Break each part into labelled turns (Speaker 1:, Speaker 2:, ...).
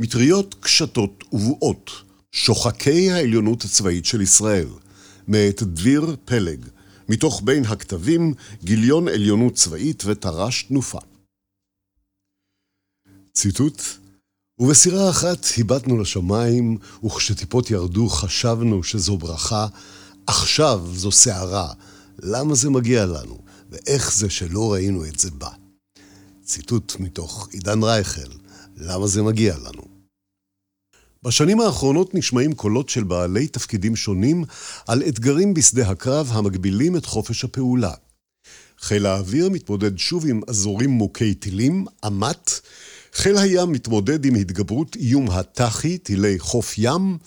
Speaker 1: מטריות קשתות ובועות, שוחקי העליונות הצבאית של ישראל, מאת דביר פלג, מתוך בין הכתבים גיליון עליונות צבאית ותר"ש תנופה. ציטוט: ובסירה אחת הבטנו לשמיים, וכשטיפות ירדו חשבנו שזו ברכה, עכשיו זו סערה, למה זה מגיע לנו, ואיך זה שלא ראינו את זה בא. ציטוט מתוך עידן רייכל, למה זה מגיע לנו. בשנים האחרונות נשמעים קולות של בעלי תפקידים שונים על אתגרים בשדה הקרב המגבילים את חופש הפעולה. חיל האוויר מתמודד שוב עם אזורים מוכי טילים, אמ"ט, חיל הים מתמודד עם התגברות איום התח"י, טילי חוף ים.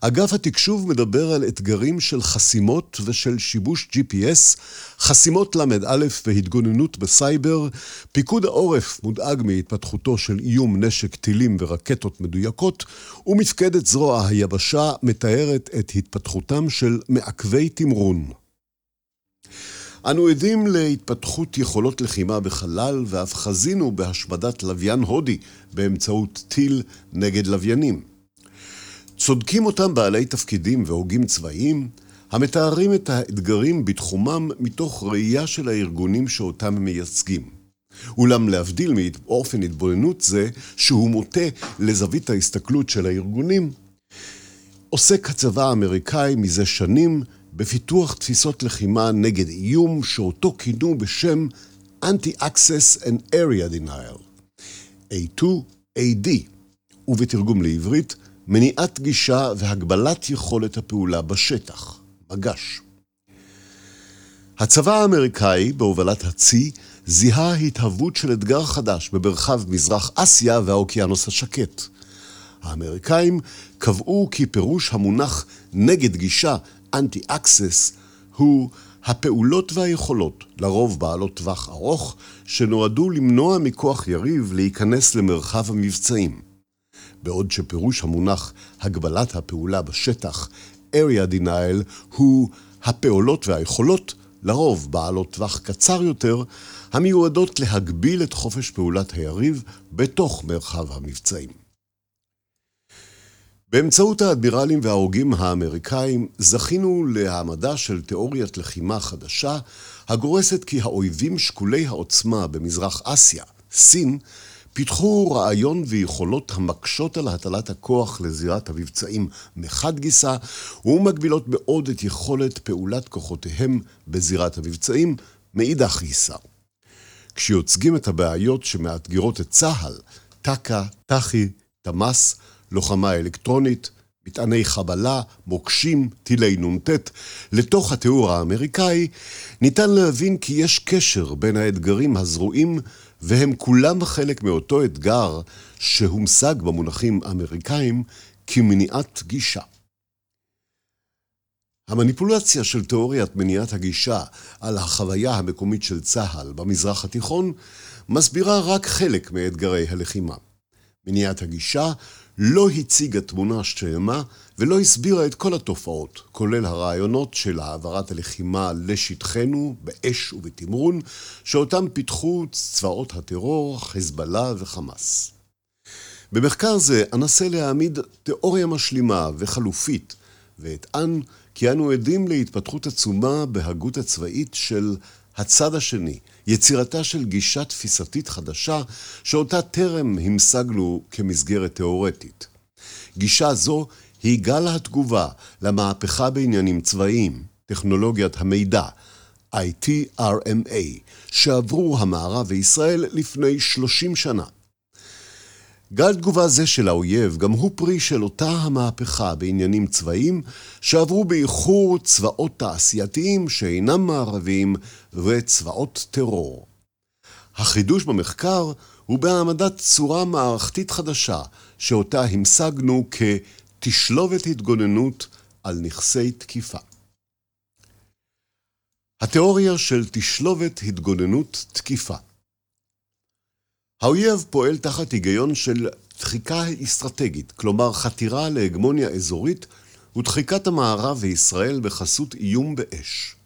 Speaker 1: אגף התקשוב מדבר על אתגרים של חסימות ושל שיבוש GPS, חסימות ל"א והתגוננות בסייבר. פיקוד העורף מודאג מהתפתחותו של איום נשק טילים ורקטות מדויקות, ומפקדת זרוע היבשה מתארת את התפתחותם של מעכבי תמרון. אנו עדים להתפתחות יכולות לחימה בחלל, ואף חזינו בהשמדת לוויין הודי באמצעות טיל נגד לוויינים. צודקים אותם בעלי תפקידים והוגים צבאיים, המתארים את האתגרים בתחומם מתוך ראייה של הארגונים שאותם הם מייצגים. אולם להבדיל מאופן התבוננות זה, שהוא מוטה לזווית ההסתכלות של הארגונים, עוסק הצבא האמריקאי מזה שנים בפיתוח תפיסות לחימה נגד איום שאותו כינו בשם Anti-Access and Area Denial, A2AD, ובתרגום לעברית, מניעת גישה והגבלת יכולת הפעולה בשטח, מגש. הצבא האמריקאי, בהובלת הצי, זיהה התהוות של אתגר חדש במרחב מזרח אסיה והאוקיינוס השקט. האמריקאים קבעו כי פירוש המונח נגד גישה אנטי-אקסס הוא הפעולות והיכולות, לרוב בעלות טווח ארוך, שנועדו למנוע מכוח יריב להיכנס למרחב המבצעים. בעוד שפירוש המונח הגבלת הפעולה בשטח, area denial, הוא הפעולות והיכולות, לרוב בעלות טווח קצר יותר, המיועדות להגביל את חופש פעולת היריב בתוך מרחב המבצעים. באמצעות האדמירלים וההוגים האמריקאים זכינו להעמדה של תיאוריית לחימה חדשה, הגורסת כי האויבים שקולי העוצמה במזרח אסיה, סין, פיתחו רעיון ויכולות המקשות על הטלת הכוח לזירת המבצעים מחד גיסא, ומגבילות מאוד את יכולת פעולת כוחותיהם בזירת המבצעים מאידך גיסא. כשיוצגים את הבעיות שמאתגרות את צה"ל, טק"א, טח"י, תמ"ס, לוחמה אלקטרונית, מטעני חבלה, מוקשים, טילי נ"ט, לתוך התיאור האמריקאי, ניתן להבין כי יש קשר בין האתגרים הזרועים, והם כולם חלק מאותו אתגר שהומשג במונחים אמריקאים כמניעת גישה. המניפולציה של תיאוריית מניעת הגישה על החוויה המקומית של צה"ל במזרח התיכון מסבירה רק חלק מאתגרי הלחימה. מניעת הגישה לא הציגה תמונה שלמה ולא הסבירה את כל התופעות, כולל הרעיונות של העברת הלחימה לשטחנו באש ובתמרון, שאותם פיתחו צבאות הטרור, חזבאללה וחמאס. במחקר זה אנסה להעמיד תיאוריה משלימה וחלופית, ואטען כי אנו עדים להתפתחות עצומה בהגות הצבאית של הצד השני, יצירתה של גישה תפיסתית חדשה, שאותה טרם המשגנו כמסגרת תאורטית. גישה זו היא גל התגובה למהפכה בעניינים צבאיים, טכנולוגיית המידע, ITRMA, שעברו המערב וישראל לפני 30 שנה. גל תגובה זה של האויב גם הוא פרי של אותה המהפכה בעניינים צבאיים שעברו באיחור צבאות תעשייתיים שאינם מערביים וצבאות טרור. החידוש במחקר הוא בהעמדת צורה מערכתית חדשה שאותה המשגנו כתשלובת התגוננות על נכסי תקיפה. התיאוריה של תשלובת התגוננות תקיפה האויב פועל תחת היגיון של דחיקה אסטרטגית, כלומר חתירה להגמוניה אזורית ודחיקת המערב וישראל בחסות איום באש.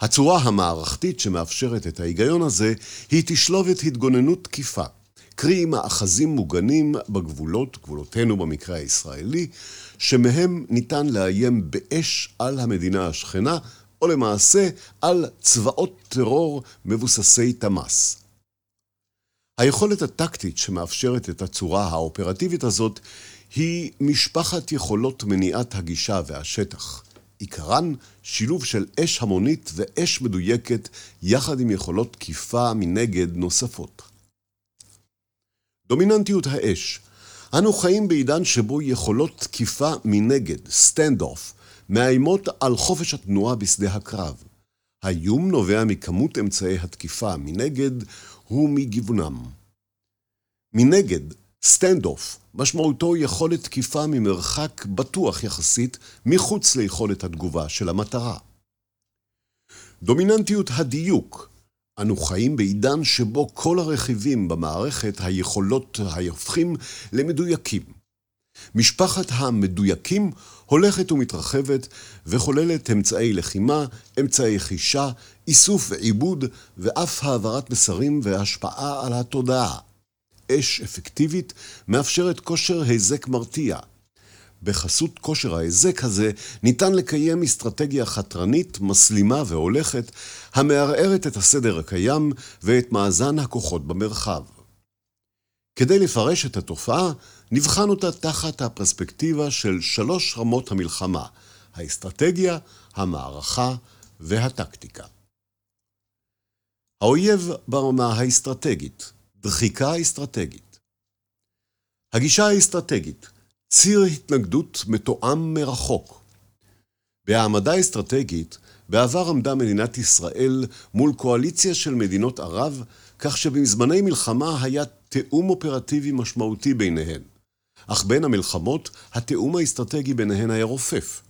Speaker 1: הצורה המערכתית שמאפשרת את ההיגיון הזה היא תשלובת התגוננות תקיפה, קרי מאחזים מוגנים בגבולות, גבולותינו במקרה הישראלי, שמהם ניתן לאיים באש על המדינה השכנה, או למעשה על צבאות טרור מבוססי תמ"ס. היכולת הטקטית שמאפשרת את הצורה האופרטיבית הזאת היא משפחת יכולות מניעת הגישה והשטח. עיקרן שילוב של אש המונית ואש מדויקת יחד עם יכולות תקיפה מנגד נוספות. דומיננטיות האש אנו חיים בעידן שבו יכולות תקיפה מנגד, stand-off, מאיימות על חופש התנועה בשדה הקרב. האיום נובע מכמות אמצעי התקיפה מנגד ומגיוונם. מנגד, stand-off, משמעותו יכולת תקיפה ממרחק בטוח יחסית מחוץ ליכולת התגובה של המטרה. דומיננטיות הדיוק אנו חיים בעידן שבו כל הרכיבים במערכת היכולות ההופכים למדויקים. משפחת המדויקים הולכת ומתרחבת וכוללת אמצעי לחימה, אמצעי חישה, איסוף ועיבוד ואף העברת מסרים והשפעה על התודעה. אש אפקטיבית מאפשרת כושר היזק מרתיע. בחסות כושר ההיזק הזה ניתן לקיים אסטרטגיה חתרנית, מסלימה והולכת, המערערת את הסדר הקיים ואת מאזן הכוחות במרחב. כדי לפרש את התופעה, נבחן אותה תחת הפרספקטיבה של שלוש רמות המלחמה, האסטרטגיה, המערכה והטקטיקה. האויב ברמה האסטרטגית, דחיקה אסטרטגית. הגישה האסטרטגית ציר התנגדות מתואם מרחוק. בהעמדה אסטרטגית, בעבר עמדה מדינת ישראל מול קואליציה של מדינות ערב, כך שבזמני מלחמה היה תיאום אופרטיבי משמעותי ביניהן. אך בין המלחמות, התיאום האסטרטגי ביניהן היה רופף.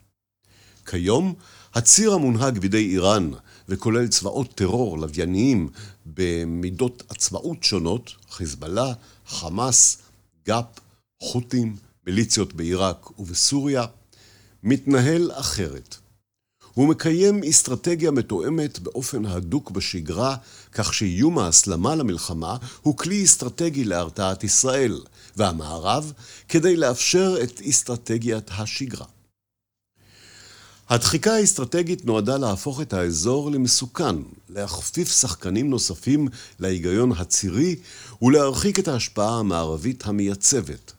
Speaker 1: כיום, הציר המונהג בידי איראן, וכולל צבאות טרור לווייניים במידות עצמאות שונות, חיזבאללה, חמאס, גא"פ, חות'ים, מיליציות בעיראק ובסוריה, מתנהל אחרת. הוא מקיים אסטרטגיה מתואמת באופן הדוק בשגרה, כך שאיום ההסלמה למלחמה הוא כלי אסטרטגי להרתעת ישראל, והמערב, כדי לאפשר את אסטרטגיית השגרה. הדחיקה האסטרטגית נועדה להפוך את האזור למסוכן, להכפיף שחקנים נוספים להיגיון הצירי ולהרחיק את ההשפעה המערבית המייצבת.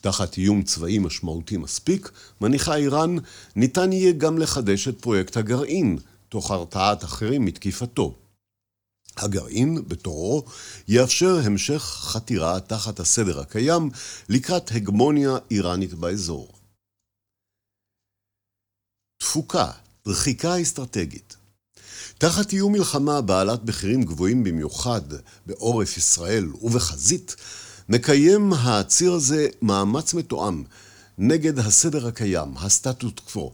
Speaker 1: תחת איום צבאי משמעותי מספיק, מניחה איראן, ניתן יהיה גם לחדש את פרויקט הגרעין, תוך הרתעת אחרים מתקיפתו. הגרעין, בתורו, יאפשר המשך חתירה תחת הסדר הקיים לקראת הגמוניה איראנית באזור. תפוקה, דחיקה אסטרטגית. תחת איום מלחמה בעלת מחירים גבוהים במיוחד בעורף ישראל ובחזית, מקיים הציר הזה מאמץ מתואם נגד הסדר הקיים, הסטטוט קוו.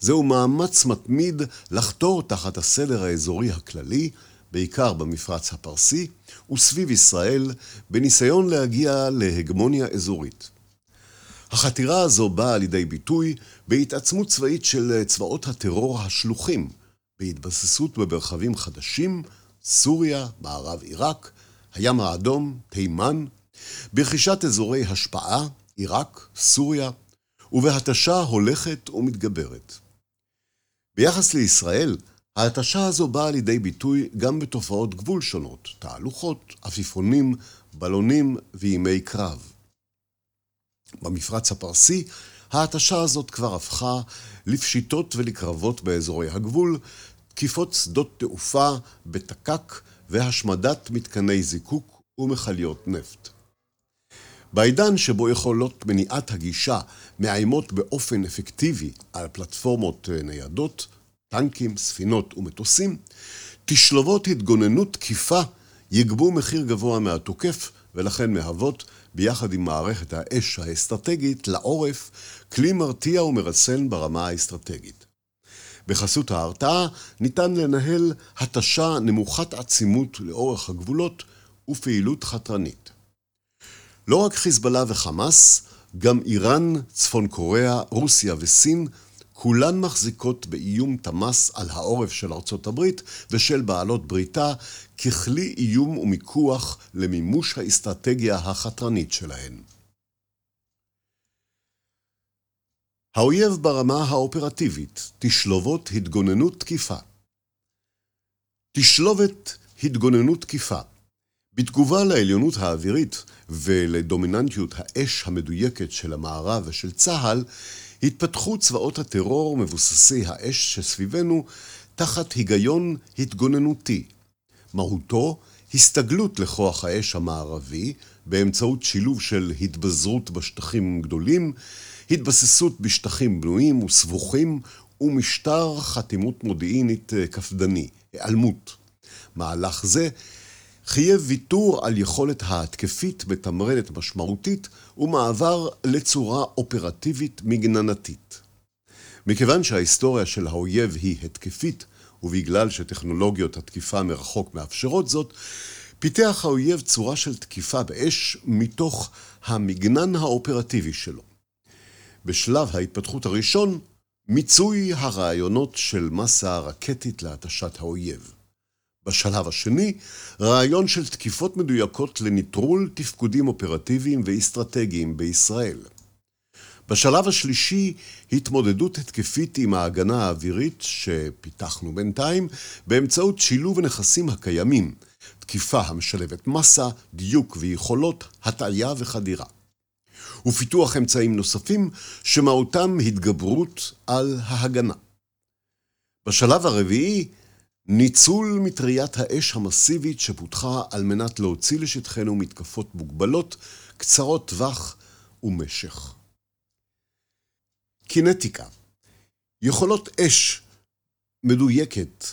Speaker 1: זהו מאמץ מתמיד לחתור תחת הסדר האזורי הכללי, בעיקר במפרץ הפרסי, וסביב ישראל, בניסיון להגיע להגמוניה אזורית. החתירה הזו באה לידי ביטוי בהתעצמות צבאית של צבאות הטרור השלוחים, בהתבססות במרחבים חדשים, סוריה, מערב עיראק, הים האדום, תימן, ברכישת אזורי השפעה, עיראק, סוריה, ובהתשה הולכת ומתגברת. ביחס לישראל, ההתשה הזו באה לידי ביטוי גם בתופעות גבול שונות, תהלוכות, עפיפונים, בלונים וימי קרב. במפרץ הפרסי, ההתשה הזאת כבר הפכה לפשיטות ולקרבות באזורי הגבול, תקיפות שדות תעופה בתק"ק והשמדת מתקני זיקוק ומכליות נפט. בעידן שבו יכולות מניעת הגישה מאיימות באופן אפקטיבי על פלטפורמות ניידות, טנקים, ספינות ומטוסים, תשלובות התגוננות תקיפה יגבו מחיר גבוה מהתוקף ולכן מהוות ביחד עם מערכת האש האסטרטגית לעורף, כלי מרתיע ומרסן ברמה האסטרטגית. בחסות ההרתעה ניתן לנהל התשה נמוכת עצימות לאורך הגבולות ופעילות חתרנית. לא רק חיזבאללה וחמאס, גם איראן, צפון קוריאה, רוסיה וסין, כולן מחזיקות באיום תמ"ס על העורף של ארצות הברית ושל בעלות בריתה ככלי איום ומיקוח למימוש האסטרטגיה החתרנית שלהן. האויב ברמה האופרטיבית, תשלובות התגוננות תקיפה. תשלובת התגוננות תקיפה. בתגובה לעליונות האווירית ולדומיננטיות האש המדויקת של המערב ושל צה"ל, התפתחו צבאות הטרור מבוססי האש שסביבנו תחת היגיון התגוננותי. מהותו, הסתגלות לכוח האש המערבי באמצעות שילוב של התבזרות בשטחים גדולים, התבססות בשטחים בנויים וסבוכים ומשטר חתימות מודיעינית קפדני, היעלמות. מהלך זה חייב ויתור על יכולת ההתקפית מתמרנת משמעותית ומעבר לצורה אופרטיבית מגננתית. מכיוון שההיסטוריה של האויב היא התקפית, ובגלל שטכנולוגיות התקיפה מרחוק מאפשרות זאת, פיתח האויב צורה של תקיפה באש מתוך המגנן האופרטיבי שלו. בשלב ההתפתחות הראשון, מיצוי הרעיונות של מסה רקטית להתשת האויב. בשלב השני, רעיון של תקיפות מדויקות לנטרול תפקודים אופרטיביים ואסטרטגיים בישראל. בשלב השלישי, התמודדות התקפית עם ההגנה האווירית שפיתחנו בינתיים באמצעות שילוב הנכסים הקיימים, תקיפה המשלבת מסה, דיוק ויכולות, הטעיה וחדירה. ופיתוח אמצעים נוספים שמהותם התגברות על ההגנה. בשלב הרביעי, ניצול מטריית האש המסיבית שפותחה על מנת להוציא לשטחנו מתקפות מוגבלות, קצרות טווח ומשך. קינטיקה יכולות אש מדויקת,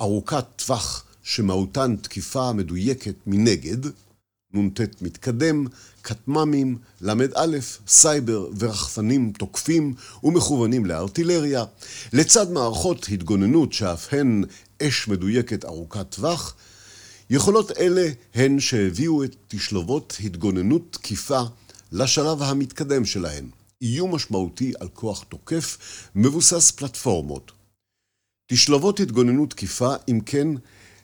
Speaker 1: ארוכת טווח, שמהותן תקיפה מדויקת מנגד, נ"ט מתקדם, כטמ"מים, ל"א, סייבר ורחפנים תוקפים ומכוונים לארטילריה, לצד מערכות התגוננות שאף הן אש מדויקת ארוכת טווח, יכולות אלה הן שהביאו את תשלובות התגוננות תקיפה לשלב המתקדם שלהן, איום משמעותי על כוח תוקף מבוסס פלטפורמות. תשלובות התגוננות תקיפה, אם כן,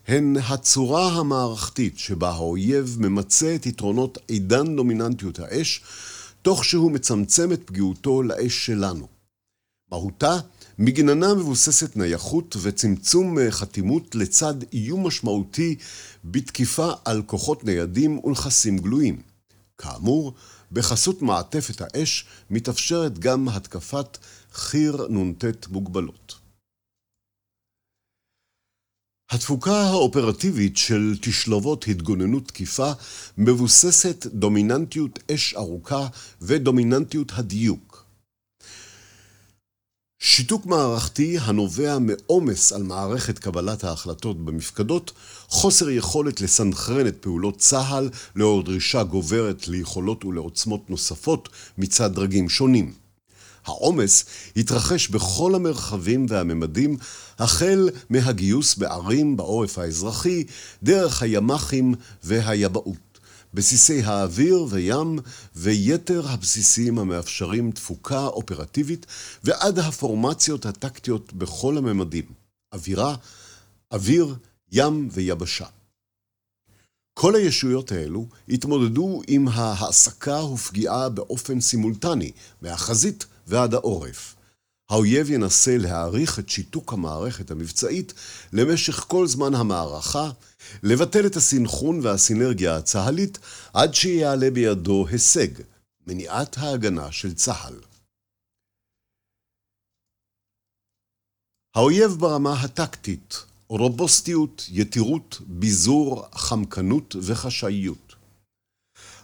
Speaker 1: הן הצורה המערכתית שבה האויב ממצה את יתרונות עידן דומיננטיות האש, תוך שהוא מצמצם את פגיעותו לאש שלנו. מהותה, מגננה מבוססת נייחות וצמצום חתימות לצד איום משמעותי בתקיפה על כוחות ניידים ונכסים גלויים. כאמור, בחסות מעטפת האש מתאפשרת גם התקפת חי"ר נ"ט מוגבלות. התפוקה האופרטיבית של תשלובות התגוננות תקיפה מבוססת דומיננטיות אש ארוכה ודומיננטיות הדיוק. שיתוק מערכתי הנובע מעומס על מערכת קבלת ההחלטות במפקדות, חוסר יכולת לסנכרן את פעולות צה"ל לאור דרישה גוברת ליכולות ולעוצמות נוספות מצד דרגים שונים. העומס התרחש בכל המרחבים והממדים, החל מהגיוס בערים בעורף האזרחי, דרך הימ"חים והיבאות, בסיסי האוויר וים ויתר הבסיסים המאפשרים תפוקה אופרטיבית, ועד הפורמציות הטקטיות בכל הממדים, אווירה, אוויר, ים ויבשה. כל הישויות האלו התמודדו עם ההעסקה ופגיעה באופן סימולטני מהחזית ועד העורף. האויב ינסה להעריך את שיתוק המערכת המבצעית למשך כל זמן המערכה, לבטל את הסינכרון והסינרגיה הצה"לית עד שיעלה בידו הישג, מניעת ההגנה של צה"ל. האויב ברמה הטקטית, רובוסטיות, יתירות, ביזור, חמקנות וחשאיות.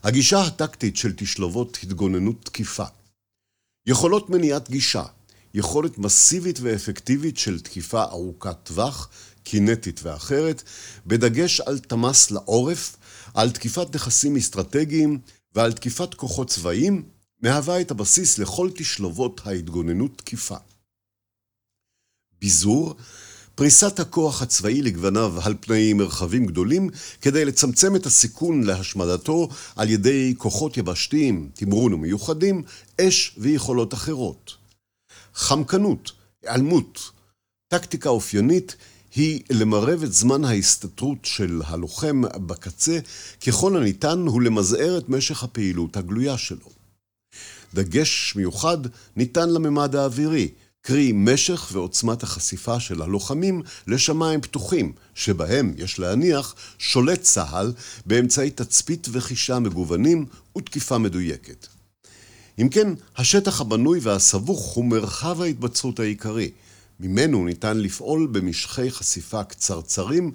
Speaker 1: הגישה הטקטית של תשלובות התגוננות תקיפה יכולות מניעת גישה, יכולת מסיבית ואפקטיבית של תקיפה ארוכת טווח, קינטית ואחרת, בדגש על תמ"ס לעורף, על תקיפת נכסים אסטרטגיים ועל תקיפת כוחות צבאיים, מהווה את הבסיס לכל תשלובות ההתגוננות תקיפה. ביזור, פריסת הכוח הצבאי לגווניו על פני מרחבים גדולים כדי לצמצם את הסיכון להשמדתו על ידי כוחות יבשתיים, תמרון ומיוחדים, אש ויכולות אחרות. חמקנות, היעלמות. טקטיקה אופיינית היא למרב את זמן ההסתתרות של הלוחם בקצה ככל הניתן ולמזער את משך הפעילות הגלויה שלו. דגש מיוחד ניתן לממד האווירי, קרי משך ועוצמת החשיפה של הלוחמים לשמיים פתוחים, שבהם, יש להניח, שולט צה"ל באמצעי תצפית וחישה מגוונים ותקיפה מדויקת. אם כן, השטח הבנוי והסבוך הוא מרחב ההתבצרות העיקרי. ממנו ניתן לפעול במשכי חשיפה קצרצרים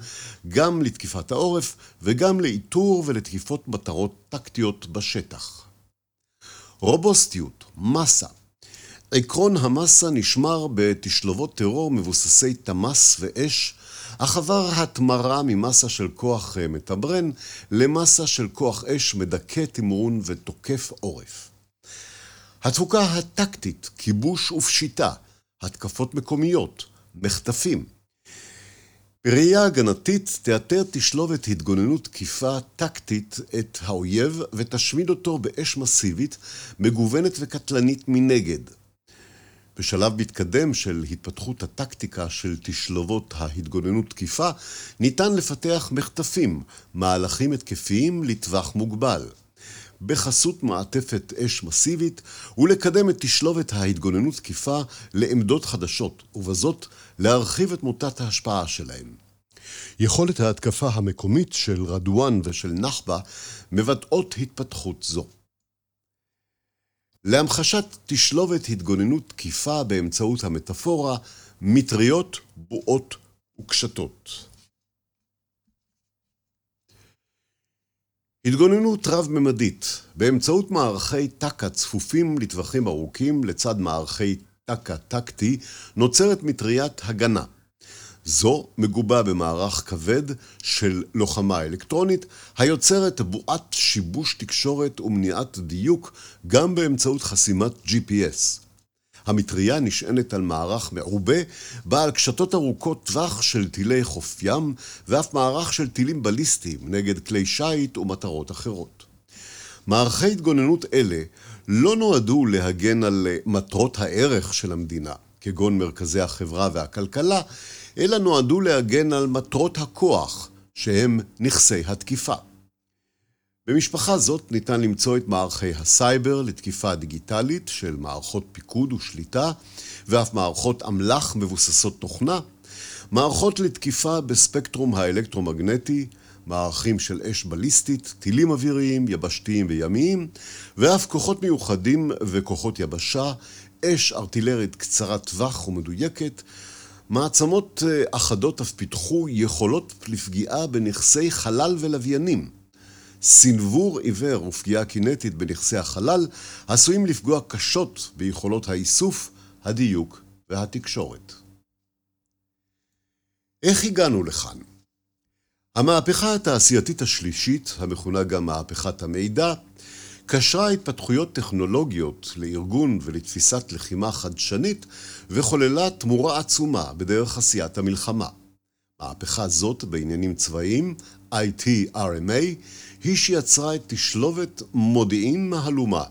Speaker 1: גם לתקיפת העורף וגם לאיתור ולתקיפות מטרות טקטיות בשטח. רובוסטיות, מסה עקרון המסה נשמר בתשלובות טרור מבוססי תמ"ס ואש, אך עבר התמרה ממסה של כוח אה, מתברן למסה של כוח אש מדכא תמרון ותוקף עורף. התפוקה הטקטית, כיבוש ופשיטה, התקפות מקומיות, מחטפים. בראייה הגנתית תאתר תשלובת התגוננות תקיפה טקטית את האויב ותשמיד אותו באש מסיבית, מגוונת וקטלנית מנגד. בשלב מתקדם של התפתחות הטקטיקה של תשלובות ההתגוננות תקיפה, ניתן לפתח מחטפים, מהלכים התקפיים לטווח מוגבל. בחסות מעטפת אש מסיבית, ולקדם את תשלובת ההתגוננות תקיפה לעמדות חדשות, ובזאת להרחיב את מוטת ההשפעה שלהם. יכולת ההתקפה המקומית של רדואן ושל נחבה מבטאות התפתחות זו. להמחשת תשלובת התגוננות תקיפה באמצעות המטאפורה, מטריות, בועות וקשתות. התגוננות רב-ממדית באמצעות מערכי טק"א צפופים לטווחים ארוכים לצד מערכי טק"א טקטי נוצרת מטריית הגנה. זו מגובה במערך כבד של לוחמה אלקטרונית היוצרת בועת שיבוש תקשורת ומניעת דיוק גם באמצעות חסימת GPS. המטריה נשענת על מערך מעובה, בעל קשתות ארוכות טווח של טילי חוף ים, ואף מערך של טילים בליסטיים נגד כלי שיט ומטרות אחרות. מערכי התגוננות אלה לא נועדו להגן על מטרות הערך של המדינה, כגון מרכזי החברה והכלכלה, אלא נועדו להגן על מטרות הכוח, שהם נכסי התקיפה. במשפחה זאת ניתן למצוא את מערכי הסייבר לתקיפה דיגיטלית של מערכות פיקוד ושליטה, ואף מערכות אמל"ח מבוססות תוכנה, מערכות לתקיפה בספקטרום האלקטרומגנטי, מערכים של אש בליסטית, טילים אוויריים, יבשתיים וימיים, ואף כוחות מיוחדים וכוחות יבשה, אש ארטילרית קצרת טווח ומדויקת, מעצמות אה, אחדות אף פיתחו יכולות לפגיעה בנכסי חלל ולוויינים. סנוור עיוור ופגיעה קינטית בנכסי החלל עשויים לפגוע קשות ביכולות האיסוף, הדיוק והתקשורת. איך הגענו לכאן? המהפכה התעשייתית השלישית, המכונה גם מהפכת המידע, קשרה התפתחויות טכנולוגיות לארגון ולתפיסת לחימה חדשנית וחוללה תמורה עצומה בדרך עשיית המלחמה. מהפכה זאת בעניינים צבאיים, IT-RMA, היא שיצרה את תשלובת מודיעין מהלומה,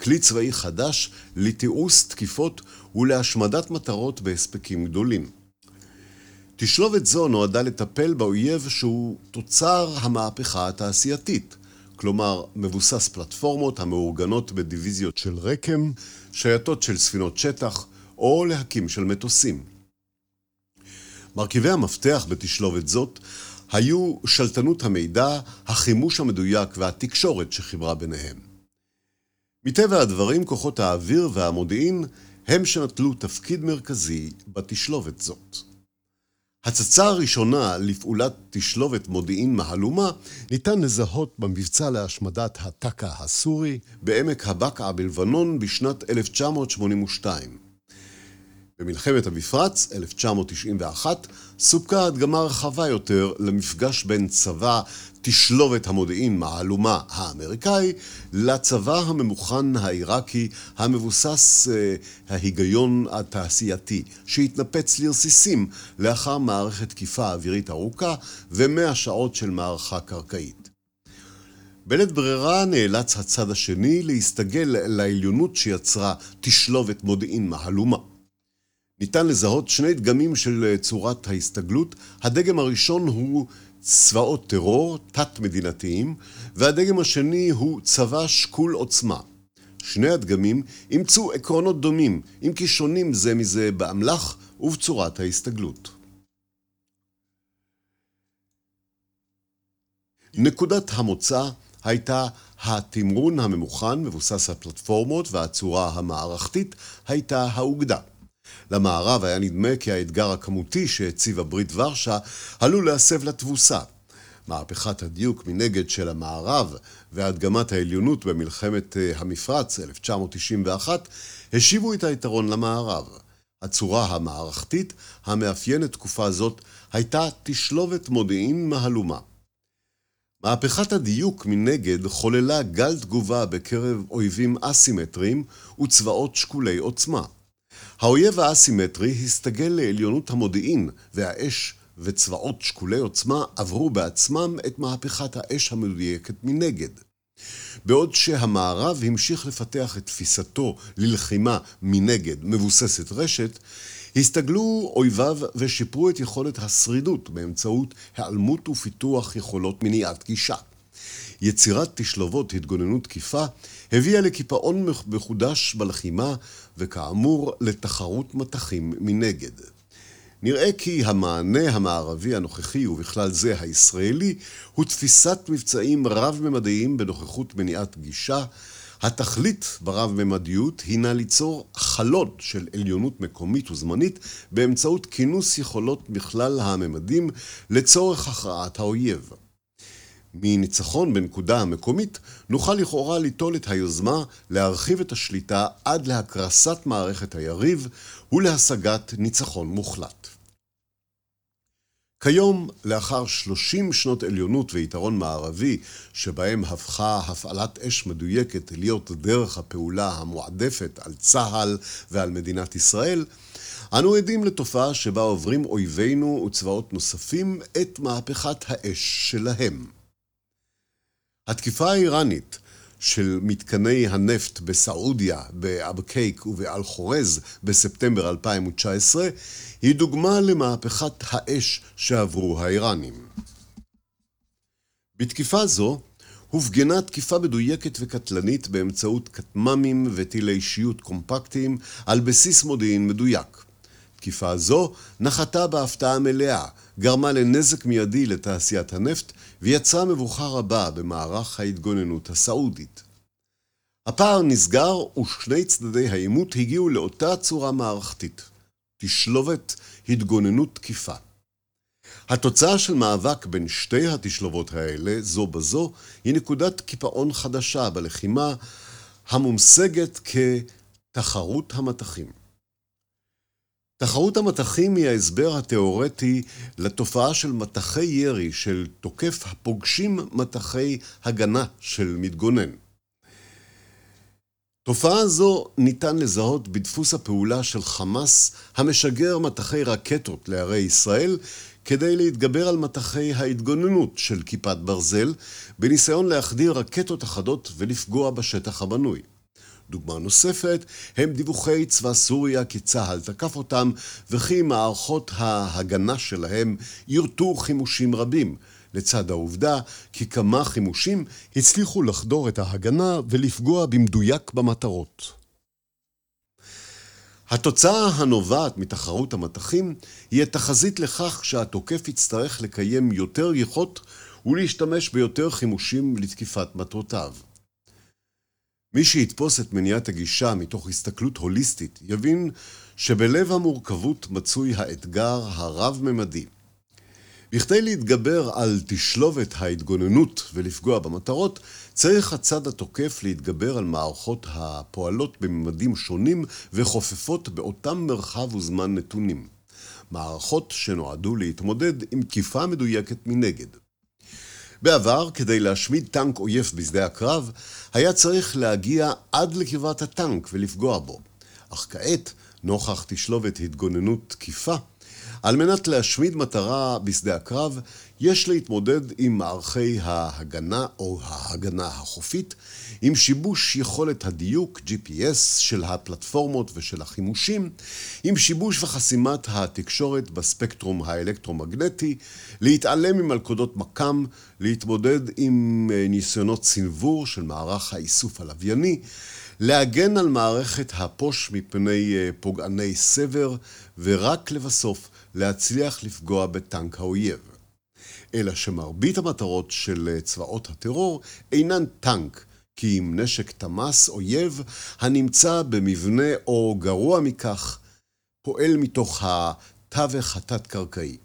Speaker 1: כלי צבאי חדש לתיעוש תקיפות ולהשמדת מטרות בהספקים גדולים. תשלובת זו נועדה לטפל באויב שהוא תוצר המהפכה התעשייתית, כלומר מבוסס פלטפורמות המאורגנות בדיוויזיות של רקם, שייטות של ספינות שטח או להקים של מטוסים. מרכיבי המפתח בתשלובת זאת היו שלטנות המידע, החימוש המדויק והתקשורת שחיברה ביניהם. מטבע הדברים, כוחות האוויר והמודיעין הם שנטלו תפקיד מרכזי בתשלובת זאת. הצצה הראשונה לפעולת תשלובת מודיעין מהלומה ניתן לזהות במבצע להשמדת הטקה הסורי בעמק הבקעה בלבנון בשנת 1982. במלחמת המפרץ, 1991, סופקה הדגמה רחבה יותר למפגש בין צבא תשלובת המודיעין מהלומה האמריקאי לצבא הממוכן העיראקי המבוסס אה, ההיגיון התעשייתי שהתנפץ לרסיסים לאחר מערכת תקיפה אווירית ארוכה ומאה שעות של מערכה קרקעית. בלית ברירה נאלץ הצד השני להסתגל לעליונות שיצרה תשלובת מודיעין מהלומה. ניתן לזהות שני דגמים של צורת ההסתגלות. הדגם הראשון הוא צבאות טרור תת-מדינתיים, והדגם השני הוא צבא שקול עוצמה. שני הדגמים אימצו עקרונות דומים, אם כי שונים זה מזה באמל"ח ובצורת ההסתגלות. נקודת המוצא הייתה התמרון הממוכן מבוסס על פלטפורמות והצורה המערכתית הייתה האוגדה. למערב היה נדמה כי האתגר הכמותי שהציבה ברית ורשה עלול להסב לתבוסה. מהפכת הדיוק מנגד של המערב והדגמת העליונות במלחמת אה, המפרץ 1991 השיבו את היתרון למערב. הצורה המערכתית המאפיינת תקופה זאת הייתה תשלובת מודיעין מהלומה. מהפכת הדיוק מנגד חוללה גל תגובה בקרב אויבים אסימטריים וצבאות שקולי עוצמה. האויב האסימטרי הסתגל לעליונות המודיעין והאש וצבאות שקולי עוצמה עברו בעצמם את מהפכת האש המדויקת מנגד. בעוד שהמערב המשיך לפתח את תפיסתו ללחימה מנגד מבוססת רשת, הסתגלו אויביו ושיפרו את יכולת השרידות באמצעות היעלמות ופיתוח יכולות מניעת גישה. יצירת תשלובות התגוננות תקיפה הביאה לקיפאון מחודש בלחימה וכאמור לתחרות מטחים מנגד. נראה כי המענה המערבי הנוכחי, ובכלל זה הישראלי, הוא תפיסת מבצעים רב-ממדיים בנוכחות מניעת גישה. התכלית ברב-ממדיות הינה ליצור חלון של עליונות מקומית וזמנית באמצעות כינוס יכולות בכלל הממדים לצורך הכרעת האויב. מניצחון בנקודה המקומית, נוכל לכאורה ליטול את היוזמה להרחיב את השליטה עד להקרסת מערכת היריב ולהשגת ניצחון מוחלט. כיום, לאחר 30 שנות עליונות ויתרון מערבי, שבהם הפכה הפעלת אש מדויקת להיות דרך הפעולה המועדפת על צה"ל ועל מדינת ישראל, אנו עדים לתופעה שבה עוברים אויבינו וצבאות נוספים את מהפכת האש שלהם. התקיפה האיראנית של מתקני הנפט בסעודיה, באבקייק ובאל-חורז בספטמבר 2019 היא דוגמה למהפכת האש שעברו האיראנים. בתקיפה זו הופגנה תקיפה מדויקת וקטלנית באמצעות כטמ"מים וטילי אישיות קומפקטיים על בסיס מודיעין מדויק. תקיפה זו נחתה בהפתעה מלאה, גרמה לנזק מיידי לתעשיית הנפט ויצרה מבוכה רבה במערך ההתגוננות הסעודית. הפער נסגר ושני צדדי העימות הגיעו לאותה צורה מערכתית, תשלובת התגוננות תקיפה. התוצאה של מאבק בין שתי התשלובות האלה, זו בזו, היא נקודת קיפאון חדשה בלחימה המומשגת כתחרות המטחים. תחרות המטחים היא ההסבר התאורטי לתופעה של מטחי ירי של תוקף הפוגשים מטחי הגנה של מתגונן. תופעה זו ניתן לזהות בדפוס הפעולה של חמאס המשגר מטחי רקטות לערי ישראל כדי להתגבר על מטחי ההתגוננות של כיפת ברזל בניסיון להחדיר רקטות אחדות ולפגוע בשטח הבנוי. דוגמה נוספת הם דיווחי צבא סוריה כי צה"ל תקף אותם וכי מערכות ההגנה שלהם יורטו חימושים רבים, לצד העובדה כי כמה חימושים הצליחו לחדור את ההגנה ולפגוע במדויק במטרות. התוצאה הנובעת מתחרות המטחים היא התחזית לכך שהתוקף יצטרך לקיים יותר גיחות ולהשתמש ביותר חימושים לתקיפת מטרותיו. מי שיתפוס את מניעת הגישה מתוך הסתכלות הוליסטית, יבין שבלב המורכבות מצוי האתגר הרב-ממדי. בכדי להתגבר על תשלובת ההתגוננות ולפגוע במטרות, צריך הצד התוקף להתגבר על מערכות הפועלות בממדים שונים וחופפות באותם מרחב וזמן נתונים. מערכות שנועדו להתמודד עם תקיפה מדויקת מנגד. בעבר, כדי להשמיד טנק אויב בשדה הקרב, היה צריך להגיע עד לקרבת הטנק ולפגוע בו. אך כעת, נוכח תשלובת התגוננות תקיפה, על מנת להשמיד מטרה בשדה הקרב, יש להתמודד עם מערכי ההגנה או ההגנה החופית, עם שיבוש יכולת הדיוק GPS של הפלטפורמות ושל החימושים, עם שיבוש וחסימת התקשורת בספקטרום האלקטרומגנטי, להתעלם ממלכודות מקם, להתמודד עם אה, ניסיונות צנבור של מערך האיסוף הלווייני, להגן על מערכת הפוש מפני אה, פוגעני סבר, ורק לבסוף להצליח לפגוע בטנק האויב. אלא שמרבית המטרות של אה, צבאות הטרור אינן טנק, כי אם נשק תמ"ס אויב הנמצא במבנה או גרוע מכך, פועל מתוך התווך התת-קרקעי.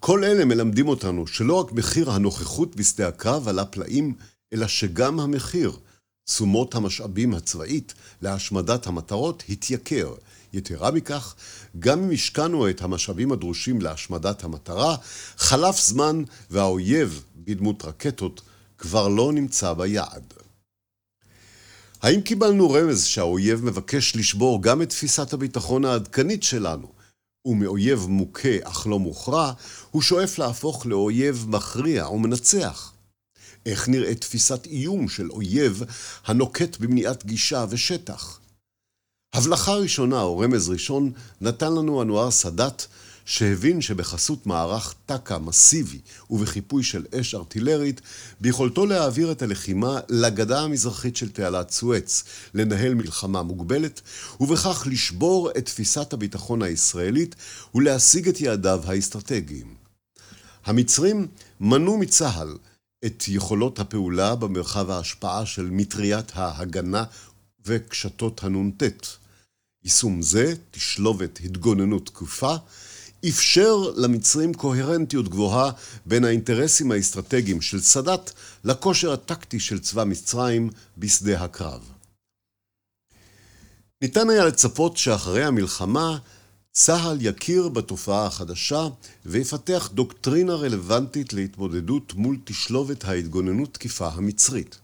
Speaker 1: כל אלה מלמדים אותנו שלא רק מחיר הנוכחות בשדה הקרב עלה פלאים, אלא שגם המחיר, תשומות המשאבים הצבאית להשמדת המטרות, התייקר. יתרה מכך, גם אם השקענו את המשאבים הדרושים להשמדת המטרה, חלף זמן והאויב, בדמות רקטות, כבר לא נמצא ביעד. האם קיבלנו רמז שהאויב מבקש לשבור גם את תפיסת הביטחון העדכנית שלנו, ומאויב מוכה אך לא מוכרע, הוא שואף להפוך לאויב מכריע ומנצח? איך נראית תפיסת איום של אויב הנוקט במניעת גישה ושטח? הבלחה ראשונה או רמז ראשון נתן לנו אנואר סאדאת שהבין שבחסות מערך טק"א מסיבי ובחיפוי של אש ארטילרית, ביכולתו להעביר את הלחימה לגדה המזרחית של תעלת סואץ, לנהל מלחמה מוגבלת, ובכך לשבור את תפיסת הביטחון הישראלית ולהשיג את יעדיו האסטרטגיים. המצרים מנעו מצה"ל את יכולות הפעולה במרחב ההשפעה של מטריית ההגנה וקשתות הנ"ט. יישום זה, תשלובת התגוננות תקופה, אפשר למצרים קוהרנטיות גבוהה בין האינטרסים האסטרטגיים של סאדאת לכושר הטקטי של צבא מצרים בשדה הקרב. ניתן היה לצפות שאחרי המלחמה צה"ל יכיר בתופעה החדשה ויפתח דוקטרינה רלוונטית להתמודדות מול תשלובת ההתגוננות תקיפה המצרית.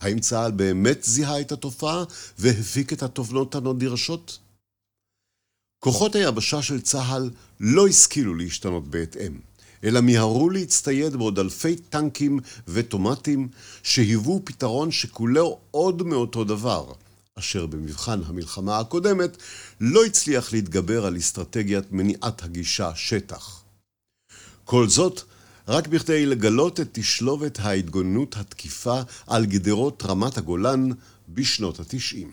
Speaker 1: האם צה"ל באמת זיהה את התופעה והפיק את התובנות הנדרשות? כוחות היבשה של צה"ל לא השכילו להשתנות בהתאם, אלא מיהרו להצטייד בעוד אלפי טנקים וטומטים שהיוו פתרון שכולו עוד מאותו דבר, אשר במבחן המלחמה הקודמת לא הצליח להתגבר על אסטרטגיית מניעת הגישה שטח. כל זאת, רק בכדי לגלות את תשלובת ההתגוננות התקיפה על גדרות רמת הגולן בשנות התשעים.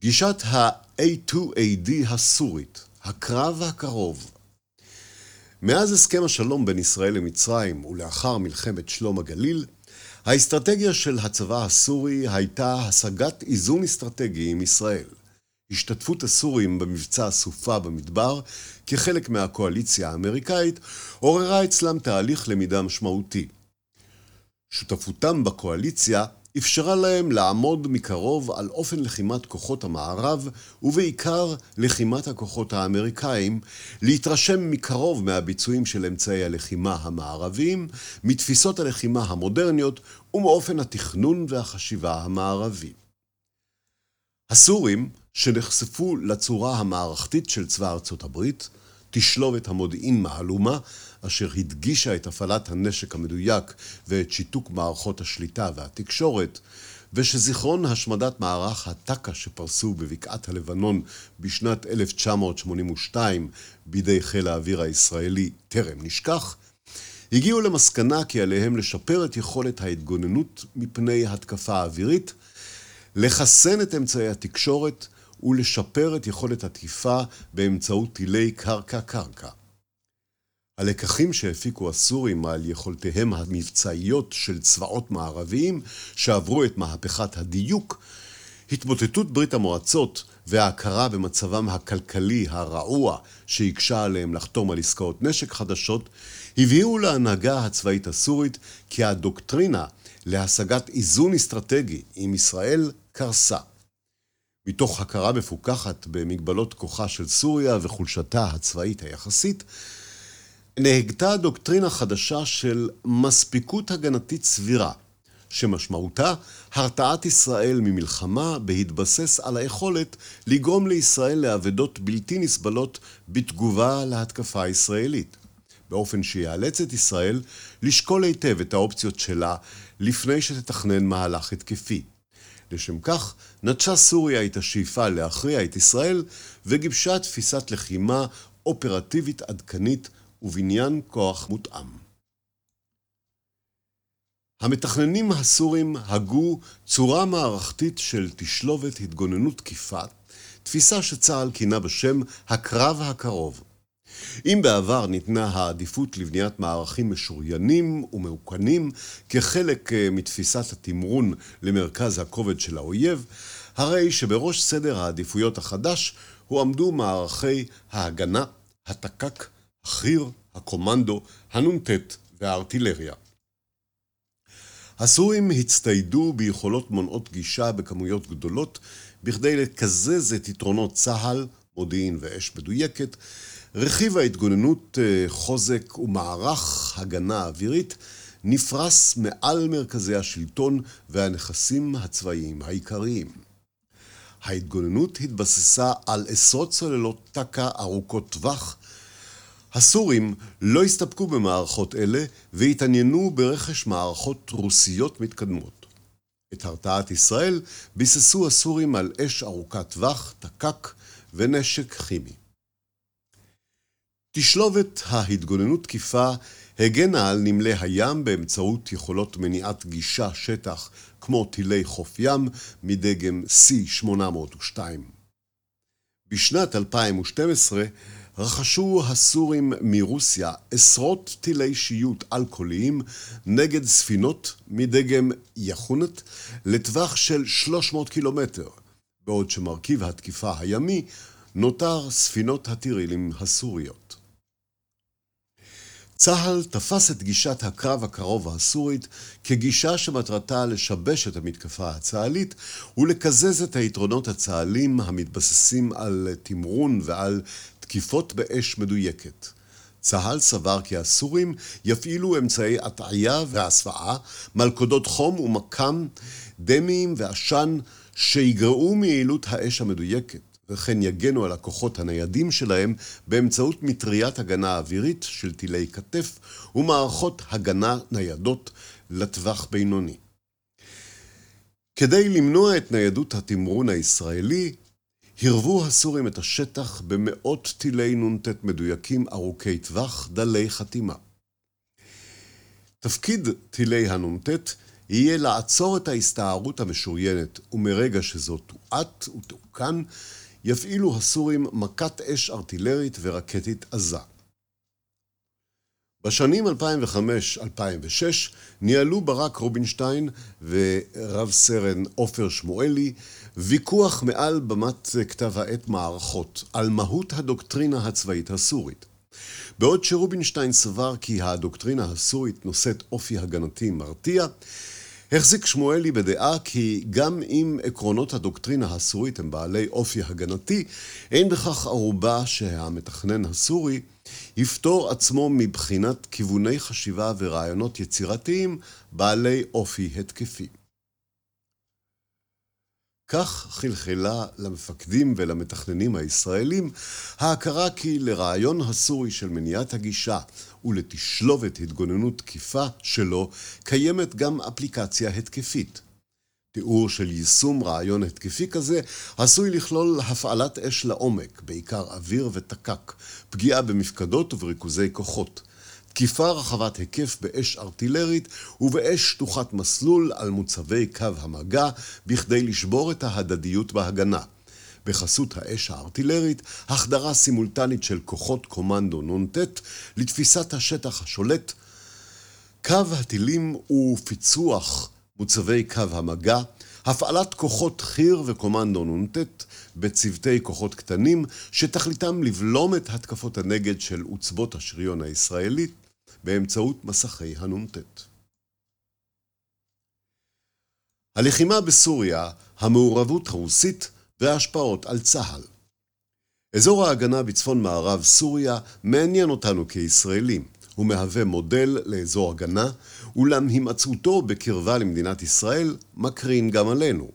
Speaker 1: גישת ה-A2AD הסורית, הקרב הקרוב. מאז הסכם השלום בין ישראל למצרים ולאחר מלחמת שלום הגליל, האסטרטגיה של הצבא הסורי הייתה השגת איזון אסטרטגי עם ישראל. השתתפות הסורים במבצע הסופה במדבר, כחלק מהקואליציה האמריקאית, עוררה אצלם תהליך למידה משמעותי. שותפותם בקואליציה אפשרה להם לעמוד מקרוב על אופן לחימת כוחות המערב, ובעיקר לחימת הכוחות האמריקאים, להתרשם מקרוב מהביצועים של אמצעי הלחימה המערביים, מתפיסות הלחימה המודרניות ומאופן התכנון והחשיבה המערבי. הסורים, שנחשפו לצורה המערכתית של צבא ארצות הברית, תשלובת המודיעין מהלומה, אשר הדגישה את הפעלת הנשק המדויק ואת שיתוק מערכות השליטה והתקשורת, ושזיכרון השמדת מערך הטק"א שפרסו בבקעת הלבנון בשנת 1982 בידי חיל האוויר הישראלי טרם נשכח, הגיעו למסקנה כי עליהם לשפר את יכולת ההתגוננות מפני התקפה אווירית, לחסן את אמצעי התקשורת ולשפר את יכולת התקיפה באמצעות טילי קרקע-קרקע. הלקחים שהפיקו הסורים על יכולותיהם המבצעיות של צבאות מערביים שעברו את מהפכת הדיוק, התמוטטות ברית המועצות וההכרה במצבם הכלכלי הרעוע שהקשה עליהם לחתום על עסקאות נשק חדשות, הביאו להנהגה הצבאית הסורית כי הדוקטרינה להשגת איזון אסטרטגי עם ישראל קרסה. מתוך הכרה מפוכחת במגבלות כוחה של סוריה וחולשתה הצבאית היחסית, נהגתה דוקטרינה חדשה של מספיקות הגנתית סבירה, שמשמעותה הרתעת ישראל ממלחמה בהתבסס על היכולת לגרום לישראל לאבדות בלתי נסבלות בתגובה להתקפה הישראלית, באופן שיאלץ את ישראל לשקול היטב את האופציות שלה לפני שתתכנן מהלך התקפי. לשם כך, נטשה סוריה את השאיפה להכריע את ישראל וגיבשה תפיסת לחימה אופרטיבית עדכנית ובניין כוח מותאם. המתכננים הסורים הגו צורה מערכתית של תשלובת התגוננות תקיפה, תפיסה שצה"ל כינה בשם הקרב הקרוב. אם בעבר ניתנה העדיפות לבניית מערכים משוריינים ומאוכנים כחלק אה, מתפיסת התמרון למרכז הכובד של האויב, הרי שבראש סדר העדיפויות החדש הועמדו מערכי ההגנה, התק"ק, החי"ר, הקומנדו, הנ"ט והארטילריה. הסורים הצטיידו ביכולות מונעות גישה בכמויות גדולות בכדי לקזז את יתרונות צה"ל, מודיעין ואש מדויקת, רכיב ההתגוננות אה, חוזק ומערך הגנה אווירית נפרס מעל מרכזי השלטון והנכסים הצבאיים העיקריים. ההתגוננות התבססה על עשרות צוללות טק"א ארוכות טווח הסורים לא הסתפקו במערכות אלה והתעניינו ברכש מערכות רוסיות מתקדמות. את הרתעת ישראל ביססו הסורים על אש ארוכת טווח, תק"ק ונשק כימי. תשלובת ההתגוננות תקיפה הגנה על נמלי הים באמצעות יכולות מניעת גישה שטח כמו טילי חוף ים מדגם C-802. בשנת 2012 רכשו הסורים מרוסיה עשרות טילי שיוט אלכוהוליים נגד ספינות מדגם יחונת לטווח של 300 קילומטר, בעוד שמרכיב התקיפה הימי נותר ספינות הטירילים הסוריות. צה"ל תפס את גישת הקרב הקרוב הסורית כגישה שמטרתה לשבש את המתקפה הצה"לית ולקזז את היתרונות הצה"לים המתבססים על תמרון ועל תקיפות באש מדויקת. צה"ל סבר כי הסורים יפעילו אמצעי הטעיה והסוואה, מלכודות חום ומקם, דמיים ועשן שיגרעו מיעילות האש המדויקת, וכן יגנו על הכוחות הניידים שלהם באמצעות מטריית הגנה אווירית של טילי כתף ומערכות הגנה ניידות לטווח בינוני. כדי למנוע את ניידות התמרון הישראלי, הרבו הסורים את השטח במאות טילי נ"ט מדויקים ארוכי טווח, דלי חתימה. תפקיד טילי הנ"ט יהיה לעצור את ההסתערות המשוריינת, ומרגע שזו תואט ותעוקן, יפעילו הסורים מכת אש ארטילרית ורקטית עזה. בשנים 2005-2006 ניהלו ברק רובינשטיין ורב סרן עופר שמואלי ויכוח מעל במת כתב העת מערכות על מהות הדוקטרינה הצבאית הסורית. בעוד שרובינשטיין סבר כי הדוקטרינה הסורית נושאת אופי הגנתי מרתיע, החזיק שמואלי בדעה כי גם אם עקרונות הדוקטרינה הסורית הם בעלי אופי הגנתי, אין בכך ערובה שהמתכנן הסורי יפתור עצמו מבחינת כיווני חשיבה ורעיונות יצירתיים בעלי אופי התקפי. כך חלחלה למפקדים ולמתכננים הישראלים ההכרה כי לרעיון הסורי של מניעת הגישה ולתשלובת התגוננות תקיפה שלו קיימת גם אפליקציה התקפית. תיאור של יישום רעיון התקפי כזה עשוי לכלול הפעלת אש לעומק, בעיקר אוויר ותק"ק, פגיעה במפקדות ובריכוזי כוחות, תקיפה רחבת היקף באש ארטילרית ובאש שטוחת מסלול על מוצבי קו המגע בכדי לשבור את ההדדיות בהגנה. בחסות האש הארטילרית, החדרה סימולטנית של כוחות קומנדו נ"ט לתפיסת השטח השולט, קו הטילים ופיצוח מוצבי קו המגע, הפעלת כוחות חי"ר וקומנדו נ"ט בצוותי כוחות קטנים שתכליתם לבלום את התקפות הנגד של עוצבות השריון הישראלית באמצעות מסכי הנ"ט. הלחימה בסוריה, המעורבות הרוסית וההשפעות על צה"ל. אזור ההגנה בצפון מערב סוריה מעניין אותנו כישראלים, הוא מהווה מודל לאזור הגנה, אולם הימצאותו בקרבה למדינת ישראל מקרין גם עלינו.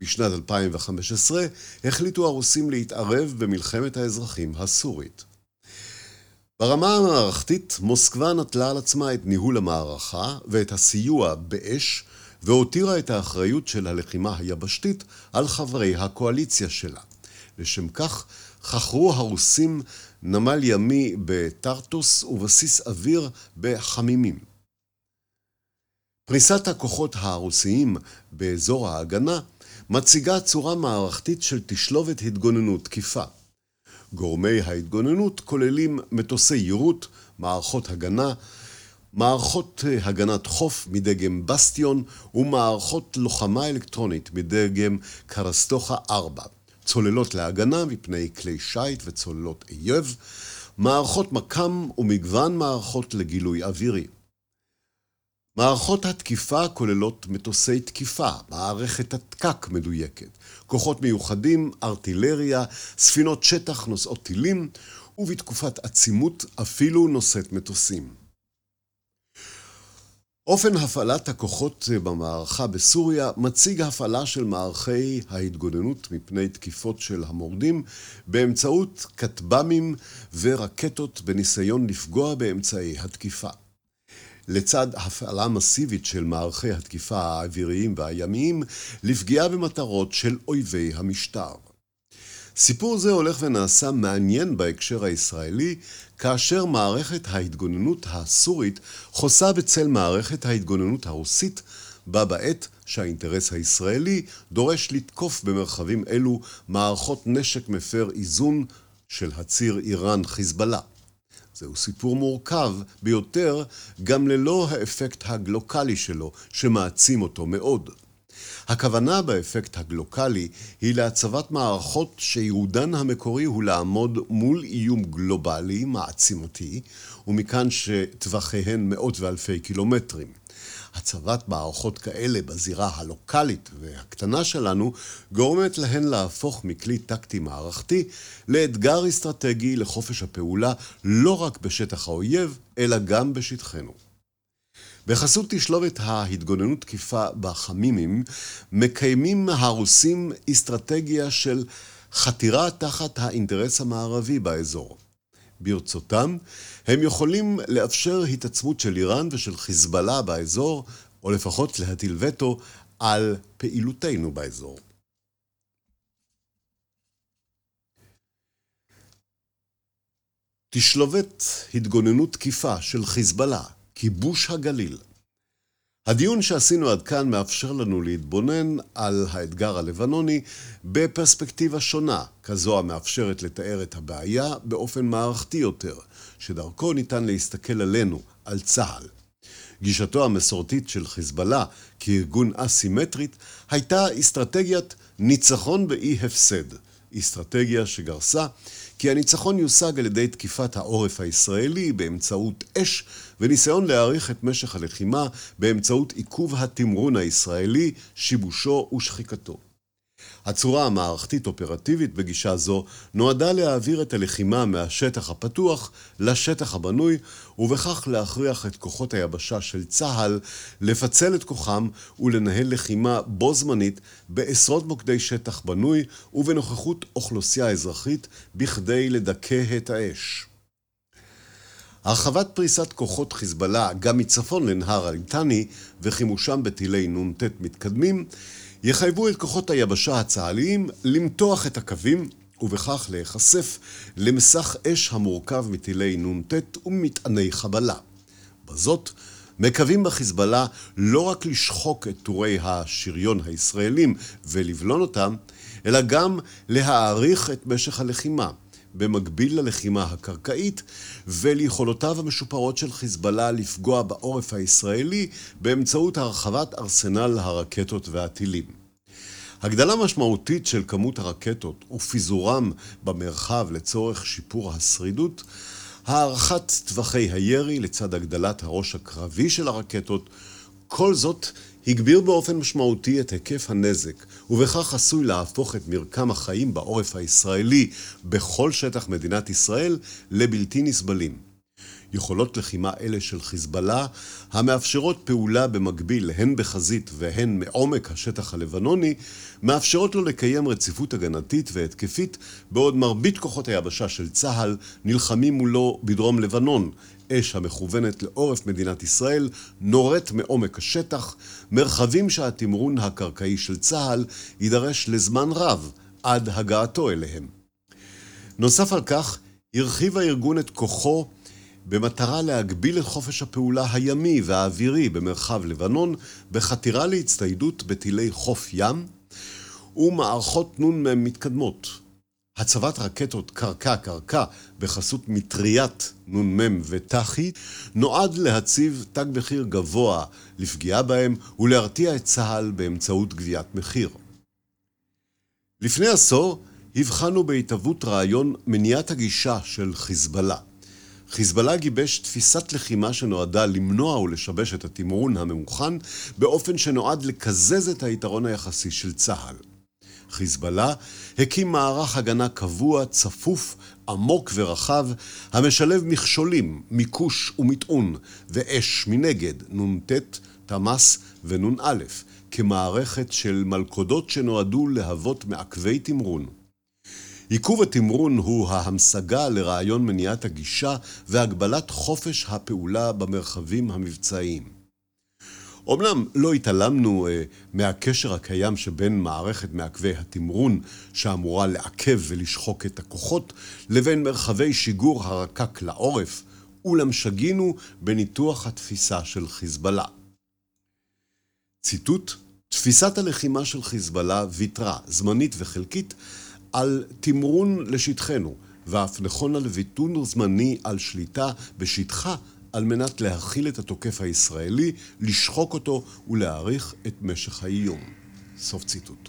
Speaker 1: בשנת 2015 החליטו הרוסים להתערב במלחמת האזרחים הסורית. ברמה המערכתית, מוסקבה נטלה על עצמה את ניהול המערכה ואת הסיוע באש, והותירה את האחריות של הלחימה היבשתית על חברי הקואליציה שלה. לשם כך, חכרו הרוסים נמל ימי בטרטוס ובסיס אוויר בחמימים. פריסת הכוחות הרוסיים באזור ההגנה מציגה צורה מערכתית של תשלובת התגוננות תקיפה. גורמי ההתגוננות כוללים מטוסי יירוט, מערכות הגנה, מערכות הגנת חוף מדגם בסטיון ומערכות לוחמה אלקטרונית מדגם קרסטוחה 4, צוללות להגנה מפני כלי שיט וצוללות אייב, מערכות מכ"ם ומגוון מערכות לגילוי אווירי. מערכות התקיפה כוללות מטוסי תקיפה, מערכת התק"ק מדויקת, כוחות מיוחדים, ארטילריה, ספינות שטח נושאות טילים, ובתקופת עצימות אפילו נושאת מטוסים. אופן הפעלת הכוחות במערכה בסוריה מציג הפעלה של מערכי ההתגוננות מפני תקיפות של המורדים באמצעות כטב"מים ורקטות בניסיון לפגוע באמצעי התקיפה. לצד הפעלה מסיבית של מערכי התקיפה האוויריים והימיים לפגיעה במטרות של אויבי המשטר. סיפור זה הולך ונעשה מעניין בהקשר הישראלי, כאשר מערכת ההתגוננות הסורית חוסה בצל מערכת ההתגוננות הרוסית, בה בעת שהאינטרס הישראלי דורש לתקוף במרחבים אלו מערכות נשק מפר איזון של הציר איראן-חיזבאללה. זהו סיפור מורכב ביותר, גם ללא האפקט הגלוקלי שלו, שמעצים אותו מאוד. הכוונה באפקט הגלוקלי היא להצבת מערכות שייעודן המקורי הוא לעמוד מול איום גלובלי מעצימתי, ומכאן שטווחיהן מאות ואלפי קילומטרים. הצבת מערכות כאלה בזירה הלוקאלית והקטנה שלנו גורמת להן להפוך מכלי טקטי מערכתי לאתגר אסטרטגי לחופש הפעולה לא רק בשטח האויב, אלא גם בשטחנו. בחסות תשלובת ההתגוננות תקיפה בחמימים, מקיימים הרוסים אסטרטגיה של חתירה תחת האינטרס המערבי באזור. ברצותם, הם יכולים לאפשר התעצמות של איראן ושל חיזבאללה באזור, או לפחות להטיל וטו על פעילותנו באזור. תשלובת התגוננות תקיפה של חיזבאללה, כיבוש הגליל. הדיון שעשינו עד כאן מאפשר לנו להתבונן על האתגר הלבנוני בפרספקטיבה שונה, כזו המאפשרת לתאר את הבעיה באופן מערכתי יותר, שדרכו ניתן להסתכל עלינו, על צה"ל. גישתו המסורתית של חיזבאללה כארגון אסימטרית הייתה אסטרטגיית ניצחון באי הפסד, אסטרטגיה שגרסה כי הניצחון יושג על ידי תקיפת העורף הישראלי באמצעות אש וניסיון להאריך את משך הלחימה באמצעות עיכוב התמרון הישראלי, שיבושו ושחיקתו. הצורה המערכתית-אופרטיבית בגישה זו נועדה להעביר את הלחימה מהשטח הפתוח לשטח הבנוי, ובכך להכריח את כוחות היבשה של צה"ל לפצל את כוחם ולנהל לחימה בו זמנית בעשרות מוקדי שטח בנוי ובנוכחות אוכלוסייה אזרחית בכדי לדכא את האש. הרחבת פריסת כוחות חיזבאללה גם מצפון לנהר הליטני וחימושם בטילי נ"ט מתקדמים יחייבו את כוחות היבשה הצה"ליים למתוח את הקווים ובכך להיחשף למסך אש המורכב מטילי נ"ט וממטעני חבלה. בזאת, מקווים בחיזבאללה לא רק לשחוק את טורי השריון הישראלים ולבלון אותם, אלא גם להאריך את משך הלחימה. במקביל ללחימה הקרקעית וליכולותיו המשופרות של חיזבאללה לפגוע בעורף הישראלי באמצעות הרחבת ארסנל הרקטות והטילים. הגדלה משמעותית של כמות הרקטות ופיזורם במרחב לצורך שיפור השרידות, הארכת טווחי הירי לצד הגדלת הראש הקרבי של הרקטות, כל זאת הגביר באופן משמעותי את היקף הנזק, ובכך עשוי להפוך את מרקם החיים בעורף הישראלי בכל שטח מדינת ישראל לבלתי נסבלים. יכולות לחימה אלה של חיזבאללה, המאפשרות פעולה במקביל הן בחזית והן מעומק השטח הלבנוני, מאפשרות לו לקיים רציפות הגנתית והתקפית, בעוד מרבית כוחות היבשה של צה"ל נלחמים מולו בדרום לבנון, אש המכוונת לעורף מדינת ישראל נורית מעומק השטח, מרחבים שהתמרון הקרקעי של צה"ל יידרש לזמן רב עד הגעתו אליהם. נוסף על כך, הרחיב הארגון את כוחו במטרה להגביל את חופש הפעולה הימי והאווירי במרחב לבנון בחתירה להצטיידות בטילי חוף ים ומערכות נ"מ מתקדמות. הצבת רקטות קרקע-קרקע בחסות מטריית נ"מ ותח"י נועד להציב תג מחיר גבוה לפגיעה בהם ולהרתיע את צה"ל באמצעות גביית מחיר. לפני עשור הבחנו בהתהוות רעיון מניעת הגישה של חיזבאללה. חיזבאללה גיבש תפיסת לחימה שנועדה למנוע ולשבש את התמרון הממוכן באופן שנועד לקזז את היתרון היחסי של צה"ל. חיזבאללה הקים מערך הגנה קבוע, צפוף, עמוק ורחב, המשלב מכשולים, מיקוש ומטעון, ואש מנגד, נ"ט, תמ"ס ונ"א, כמערכת של מלכודות שנועדו להוות מעכבי תמרון. עיכוב התמרון הוא ההמשגה לרעיון מניעת הגישה והגבלת חופש הפעולה במרחבים המבצעיים. אמנם לא התעלמנו אה, מהקשר הקיים שבין מערכת מעכבי התמרון שאמורה לעכב ולשחוק את הכוחות, לבין מרחבי שיגור הרקק לעורף, אולם שגינו בניתוח התפיסה של חיזבאללה. ציטוט: תפיסת הלחימה של חיזבאללה ויתרה, זמנית וחלקית, על תמרון לשטחנו, ואף נכונה לוויתור זמני על שליטה בשטחה על מנת להכיל את התוקף הישראלי, לשחוק אותו ולהעריך את משך האיום. סוף ציטוט.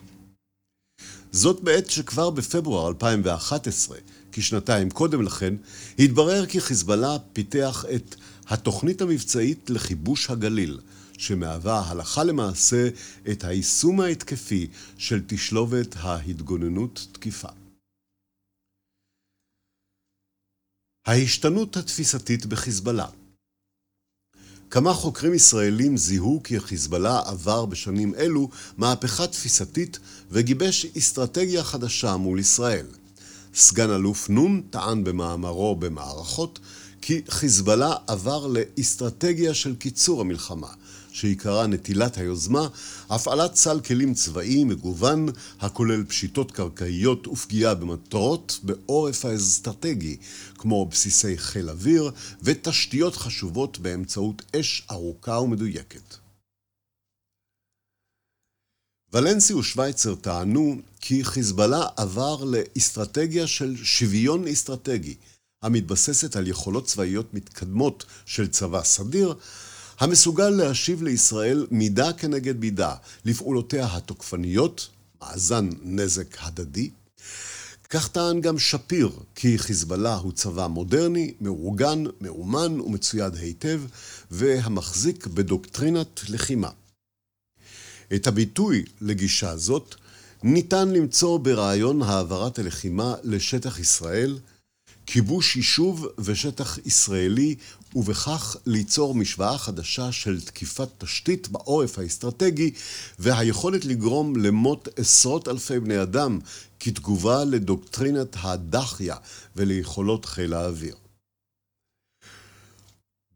Speaker 1: זאת בעת שכבר בפברואר 2011, כשנתיים קודם לכן, התברר כי חיזבאללה פיתח את התוכנית המבצעית לכיבוש הגליל, שמהווה הלכה למעשה את היישום ההתקפי של תשלובת ההתגוננות תקיפה. ההשתנות התפיסתית בחיזבאללה כמה חוקרים ישראלים זיהו כי החיזבאללה עבר בשנים אלו מהפכה תפיסתית וגיבש אסטרטגיה חדשה מול ישראל. סגן אלוף נון טען במאמרו במערכות כי חיזבאללה עבר לאסטרטגיה של קיצור המלחמה, שעיקרה נטילת היוזמה, הפעלת סל כלים צבאי מגוון, הכולל פשיטות קרקעיות ופגיעה במטרות בעורף האסטרטגי, כמו בסיסי חיל אוויר ותשתיות חשובות באמצעות אש ארוכה ומדויקת. ולנסי ושוויצר טענו כי חיזבאללה עבר לאסטרטגיה של שוויון אסטרטגי, המתבססת על יכולות צבאיות מתקדמות של צבא סדיר, המסוגל להשיב לישראל מידה כנגד מידה לפעולותיה התוקפניות, מאזן נזק הדדי. כך טען גם שפיר, כי חיזבאללה הוא צבא מודרני, מאורגן, מאומן ומצויד היטב, והמחזיק בדוקטרינת לחימה. את הביטוי לגישה זאת ניתן למצוא ברעיון העברת הלחימה לשטח ישראל, כיבוש יישוב ושטח ישראלי, ובכך ליצור משוואה חדשה של תקיפת תשתית בעורף האסטרטגי, והיכולת לגרום למות עשרות אלפי בני אדם כתגובה לדוקטרינת הדחיה וליכולות חיל האוויר.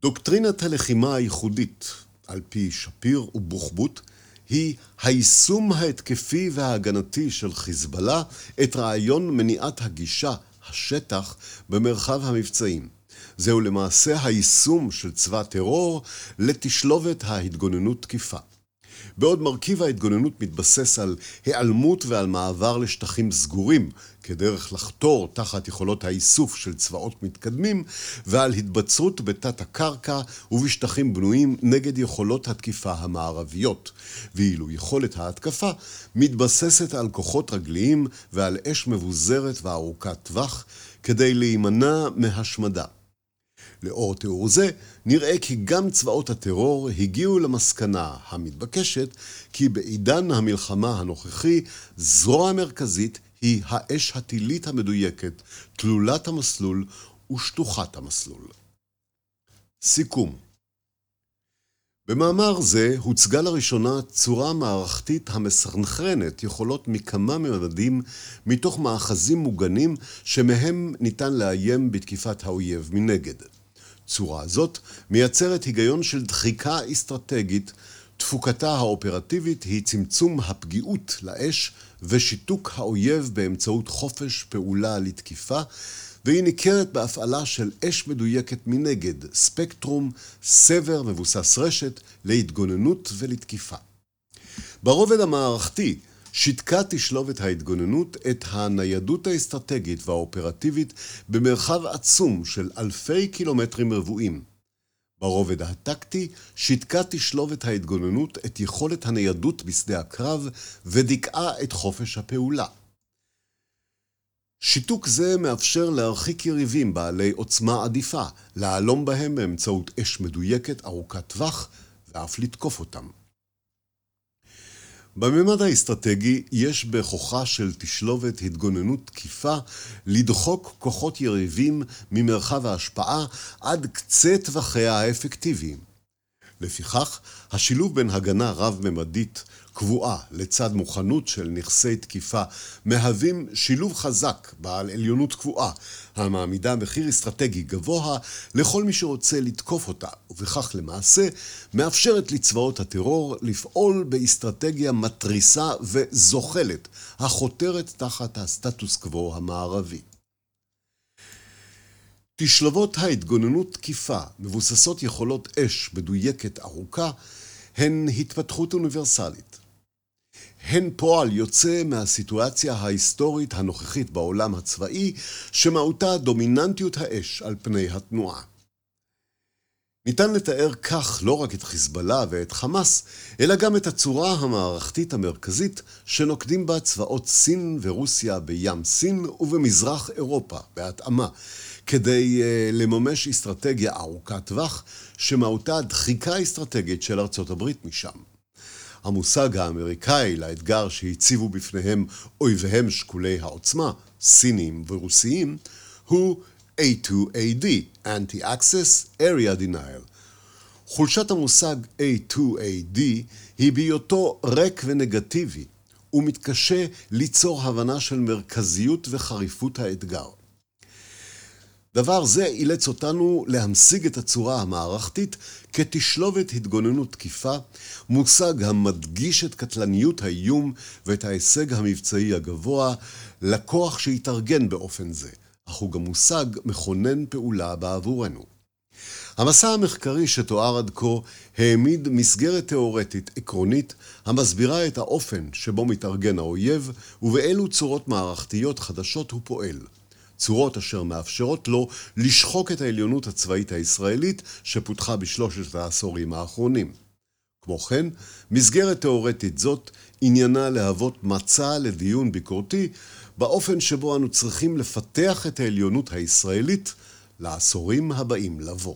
Speaker 1: דוקטרינת הלחימה הייחודית, על פי שפיר ובוחבוט, היא היישום ההתקפי וההגנתי של חיזבאללה את רעיון מניעת הגישה השטח במרחב המבצעים. זהו למעשה היישום של צבא טרור לתשלובת ההתגוננות תקיפה. בעוד מרכיב ההתגוננות מתבסס על היעלמות ועל מעבר לשטחים סגורים, כדרך לחתור תחת יכולות האיסוף של צבאות מתקדמים, ועל התבצרות בתת הקרקע ובשטחים בנויים נגד יכולות התקיפה המערביות, ואילו יכולת ההתקפה מתבססת על כוחות רגליים ועל אש מבוזרת וארוכת טווח, כדי להימנע מהשמדה. לאור תיאור זה, נראה כי גם צבאות הטרור הגיעו למסקנה המתבקשת כי בעידן המלחמה הנוכחי, זרוע מרכזית היא האש הטילית המדויקת, תלולת המסלול ושטוחת המסלול. סיכום במאמר זה הוצגה לראשונה צורה מערכתית המסנכרנת יכולות מכמה ממדים מתוך מאחזים מוגנים שמהם ניתן לאיים בתקיפת האויב מנגד. צורה זאת מייצרת היגיון של דחיקה אסטרטגית, תפוקתה האופרטיבית היא צמצום הפגיעות לאש ושיתוק האויב באמצעות חופש פעולה לתקיפה, והיא ניכרת בהפעלה של אש מדויקת מנגד, ספקטרום, סבר מבוסס רשת, להתגוננות ולתקיפה. ברובד המערכתי, שיתקה תשלובת ההתגוננות את הניידות האסטרטגית והאופרטיבית במרחב עצום של אלפי קילומטרים רבועים. ברובד הטקטי, שיתקה תשלובת ההתגוננות את יכולת הניידות בשדה הקרב ודיכאה את חופש הפעולה. שיתוק זה מאפשר להרחיק יריבים בעלי עוצמה עדיפה, להלום בהם באמצעות אש מדויקת ארוכת טווח ואף לתקוף אותם. בממד האסטרטגי יש בכוחה של תשלובת התגוננות תקיפה לדחוק כוחות יריבים ממרחב ההשפעה עד קצה טווחיה האפקטיביים. לפיכך, השילוב בין הגנה רב-ממדית קבועה לצד מוכנות של נכסי תקיפה מהווים שילוב חזק בעל עליונות קבועה המעמידה מחיר אסטרטגי גבוה לכל מי שרוצה לתקוף אותה ובכך למעשה מאפשרת לצבאות הטרור לפעול באסטרטגיה מתריסה וזוחלת החותרת תחת הסטטוס קוו המערבי. תשלבות ההתגוננות תקיפה מבוססות יכולות אש מדויקת ארוכה הן התפתחות אוניברסלית. הן פועל יוצא מהסיטואציה ההיסטורית הנוכחית בעולם הצבאי, שמהותה דומיננטיות האש על פני התנועה. ניתן לתאר כך לא רק את חיזבאללה ואת חמאס, אלא גם את הצורה המערכתית המרכזית שנוקדים בה צבאות סין ורוסיה בים סין ובמזרח אירופה, בהתאמה, כדי uh, לממש אסטרטגיה ארוכת טווח, שמהותה דחיקה אסטרטגית של ארצות הברית משם. המושג האמריקאי לאתגר שהציבו בפניהם אויביהם שקולי העוצמה, סינים ורוסיים, הוא A2AD, Anti-Access Area Denial. חולשת המושג A2AD היא בהיותו ריק ונגטיבי, ומתקשה ליצור הבנה של מרכזיות וחריפות האתגר. דבר זה אילץ אותנו להמשיג את הצורה המערכתית כתשלובת התגוננות תקיפה, מושג המדגיש את קטלניות האיום ואת ההישג המבצעי הגבוה, לכוח שהתארגן באופן זה, אך הוא גם מושג מכונן פעולה בעבורנו. המסע המחקרי שתואר עד כה העמיד מסגרת תאורטית עקרונית המסבירה את האופן שבו מתארגן האויב ובאילו צורות מערכתיות חדשות הוא פועל. צורות אשר מאפשרות לו לשחוק את העליונות הצבאית הישראלית שפותחה בשלושת העשורים האחרונים. כמו כן, מסגרת תאורטית זאת עניינה להוות מצע לדיון ביקורתי באופן שבו אנו צריכים לפתח את העליונות הישראלית לעשורים הבאים לבוא.